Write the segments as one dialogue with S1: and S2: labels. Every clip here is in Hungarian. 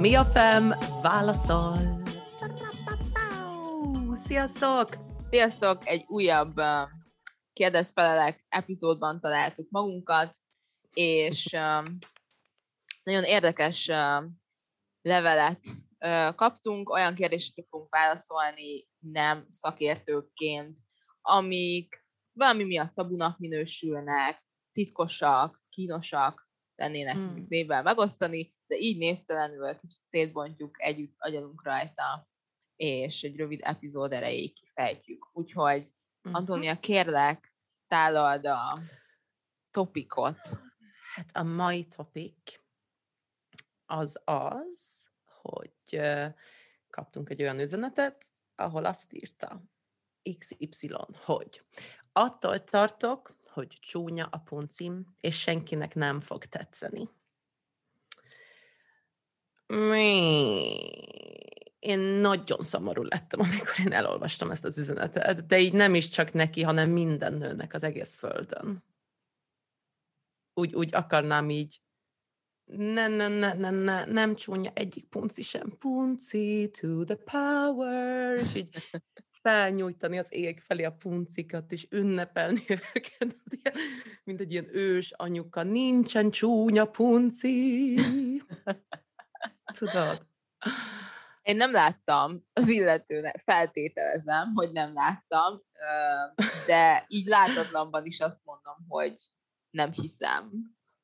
S1: Mi a fem válaszol? Sziasztok!
S2: Sziasztok! Egy újabb uh, kérdezfelelek epizódban találtuk magunkat, és nagyon érdekes levelet kaptunk, olyan kérdésekre fogunk válaszolni nem szakértőként, amik valami miatt tabunak minősülnek, titkosak, kínosak lennének hmm. névvel megosztani, de így névtelenül kicsit szétbontjuk, együtt agyalunk rajta, és egy rövid epizód erejéig kifejtjük. Úgyhogy, uh-huh. Antónia, kérlek, tálald a topikot.
S1: Hát a mai topik az az, hogy kaptunk egy olyan üzenetet, ahol azt írta XY, hogy attól tartok, hogy csúnya a puncim, és senkinek nem fog tetszeni. Én nagyon szomorú lettem, amikor én elolvastam ezt az üzenetet, de így nem is csak neki, hanem minden nőnek az egész földön. Úgy, úgy akarnám így ne, ne, ne, ne, ne, nem csúnya egyik punci sem. Punci to the power. És így felnyújtani az ég felé a puncikat, és ünnepelni őket, mint egy ilyen ős anyuka. Nincsen csúnya punci. Tudod?
S2: Én nem láttam az illetőnek, feltételezem, hogy nem láttam, de így látatlanban is azt mondom, hogy nem hiszem.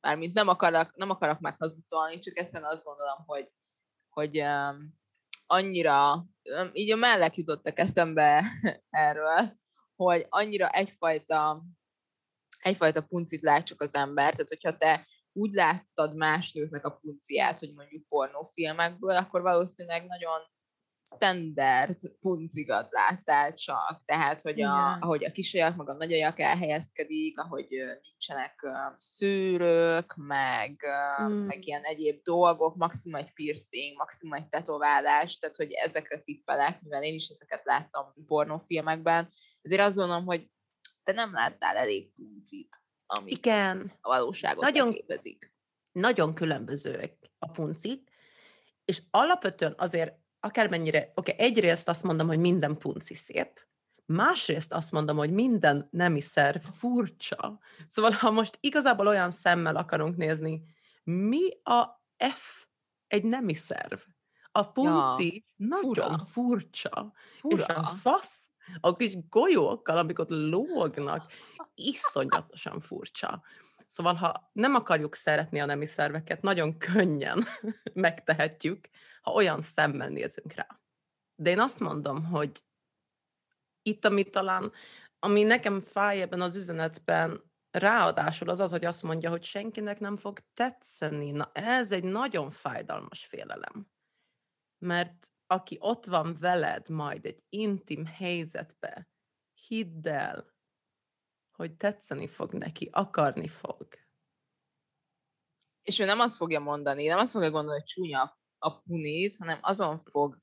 S2: Mármint nem akarok, nem akarok meghazudtolni, csak egyszerűen azt gondolom, hogy, hogy annyira, így a mellek jutottak eszembe erről, hogy annyira egyfajta, egyfajta puncit lát csak az ember, tehát hogyha te úgy láttad más nőknek a punciát, hogy mondjuk pornófilmekből, akkor valószínűleg nagyon standard puncigat láttál csak, tehát, hogy a, ahogy a kisajak, meg a nagyajak elhelyezkedik, ahogy nincsenek szűrők, meg, mm. meg ilyen egyéb dolgok, maximum egy piercing, maximum egy tetoválás, tehát, hogy ezekre tippelek, mivel én is ezeket láttam pornófilmekben, ezért azt gondolom, hogy te nem láttál elég puncit, ami
S1: Igen.
S2: a valóságot nagyon, képezik.
S1: Nagyon különbözőek a puncik, és alapvetően azért akármennyire, oké, okay, egyrészt azt mondom, hogy minden punci szép, másrészt azt mondom, hogy minden nemi szerv furcsa. Szóval, ha most igazából olyan szemmel akarunk nézni, mi a F egy nemi szerv? A punci ja, nagyon fura. furcsa. fura. És a fasz, a kis golyókkal, amik ott lógnak, iszonyatosan furcsa. Szóval, ha nem akarjuk szeretni a nemi szerveket, nagyon könnyen megtehetjük, ha olyan szemmel nézünk rá. De én azt mondom, hogy itt, ami talán, ami nekem fáj ebben az üzenetben, ráadásul az az, hogy azt mondja, hogy senkinek nem fog tetszeni. Na, ez egy nagyon fájdalmas félelem. Mert aki ott van veled majd egy intim helyzetbe, hidd el, hogy tetszeni fog neki, akarni fog.
S2: És ő nem azt fogja mondani, nem azt fogja gondolni, hogy csúnya a punit, hanem azon fog,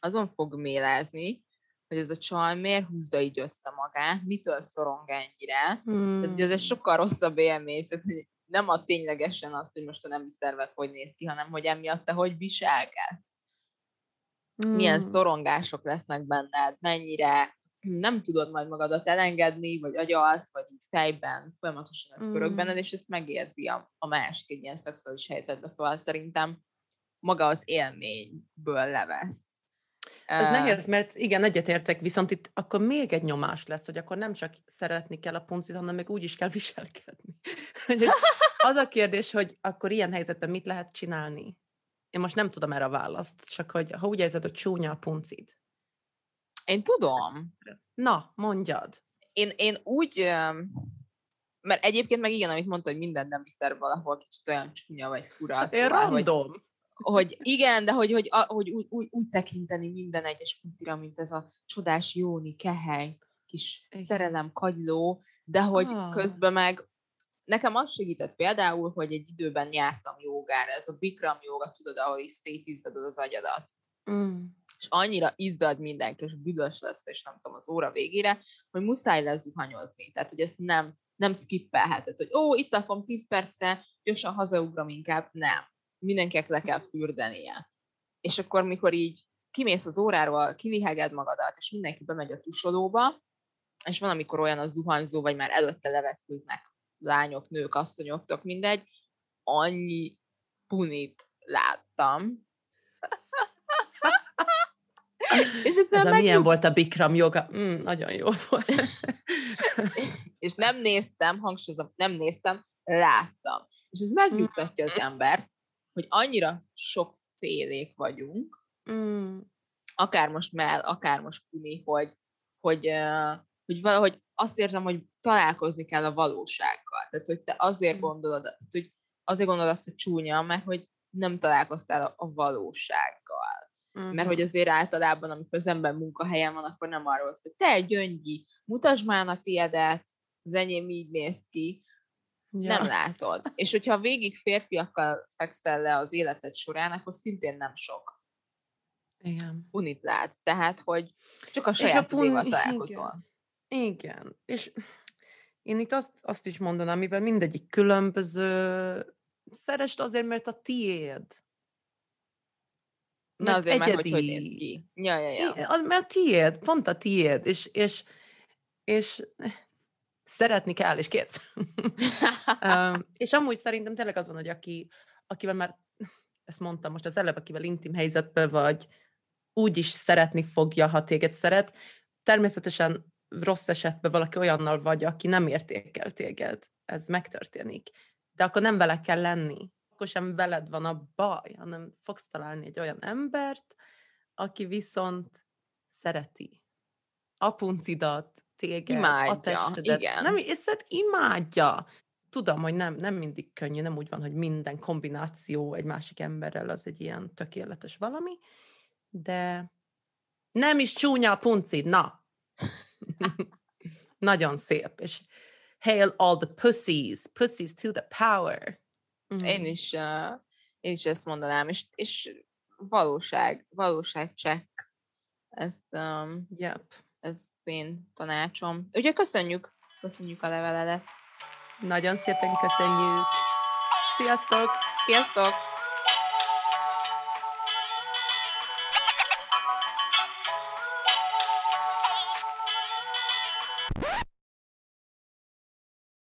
S2: azon fog mélezni, hogy ez a csaj miért húzza így össze magát, mitől szorong ennyire. Hmm. Ez ugye ez egy sokkal rosszabb élmény, hogy nem a ténylegesen az, hogy most a nemi szervet hogy néz ki, hanem hogy emiatt te hogy viselkedsz. Hmm. Milyen szorongások lesznek benned, mennyire nem tudod majd magadat elengedni, vagy agyalsz, vagy így fejben folyamatosan ez pörög mm. benned, és ezt megérzi a, a másik egy ilyen szexuális helyzetben, szóval szerintem maga az élményből levesz.
S1: Ez uh, nehéz, mert igen, egyetértek, viszont itt akkor még egy nyomás lesz, hogy akkor nem csak szeretni kell a puncit, hanem még úgy is kell viselkedni. az a kérdés, hogy akkor ilyen helyzetben mit lehet csinálni? Én most nem tudom erre a választ, csak hogy ha úgy érzed, hogy csúnya a puncid,
S2: én tudom.
S1: Na, mondjad.
S2: Én, én úgy, mert egyébként meg igen, amit mondta, hogy minden nem szer valahol kicsit olyan csúnya vagy fura.
S1: Hát szóval, random.
S2: Hogy, hogy igen, de hogy, hogy, hogy úgy, úgy, úgy tekinteni minden egyes pucira, mint ez a csodás Jóni kehely, kis igen. szerelem kagyló, de hogy ah. közben meg nekem az segített például, hogy egy időben jártam jogára, ez a Bikram joga, tudod, ahol is szétizzadod az agyadat. Mm és annyira izzad mindenki, és büdös lesz, és nem tudom, az óra végére, hogy muszáj lezuhanyozni. Tehát, hogy ezt nem, nem skippelheted, hogy ó, itt lakom 10 perce, gyorsan hazaugrom inkább. Nem. mindenkinek le kell fürdenie. És akkor, mikor így kimész az óráról, kiviheged magadat, és mindenki bemegy a tusolóba, és van, amikor olyan a zuhanyzó, vagy már előtte levetkőznek lányok, nők, asszonyok, tök mindegy, annyi punit láttam.
S1: és ez, a milyen volt a Bikram joga? Mm, nagyon jó volt.
S2: és nem néztem, hangsúlyozom, nem néztem, láttam. És ez megnyugtatja az mm. embert, hogy annyira sokfélék vagyunk, mm. akár most mell, akár most puni, hogy, hogy, hogy valahogy azt érzem, hogy találkozni kell a valósággal. Tehát, hogy te azért mm. gondolod, hogy azért gondolod azt, hogy csúnya, mert hogy nem találkoztál a valósággal. Uh-huh. Mert hogy azért általában, amikor az ember munkahelyen van, akkor nem arról szól, hogy te gyöngyi, mutasd már a tiedet, az enyém így néz ki, ja. nem látod. És hogyha végig férfiakkal fekszel le az életed során, akkor szintén nem sok.
S1: Igen.
S2: Unit látsz, tehát, hogy csak a saját pun... találkozol.
S1: Igen. igen. És én itt azt, azt is mondanám, mivel mindegyik különböző, szerest azért, mert a tiéd.
S2: Na azért egyedi. már, hogy hogy néz ki. Ja, ja, ja.
S1: I, mert a tiéd, pont a tiéd, és, és, és szeretni kell, és kész. um, és amúgy szerintem tényleg az van, hogy aki, akivel már, ezt mondtam most az előbb, akivel intim helyzetben vagy, úgy is szeretni fogja, ha téged szeret. Természetesen rossz esetben valaki olyannal vagy, aki nem értékel téged. Ez megtörténik. De akkor nem vele kell lenni. Akkor sem veled van a baj, hanem fogsz találni egy olyan embert, aki viszont szereti a puncidat, téged, imádja, a testedet. Igen. Nem, és imádja. Tudom, hogy nem, nem mindig könnyű, nem úgy van, hogy minden kombináció egy másik emberrel az egy ilyen tökéletes valami, de nem is csúnya a puncid, na, Nagyon szép, és hail all the pussies, pussies to the power.
S2: Mm. Én is, uh, én is ezt mondanám, és, és valóság, valóság check. Ez, um,
S1: yep.
S2: ez én tanácsom. Ugye köszönjük, köszönjük a leveledet.
S1: Nagyon szépen köszönjük. Sziasztok!
S2: Sziasztok!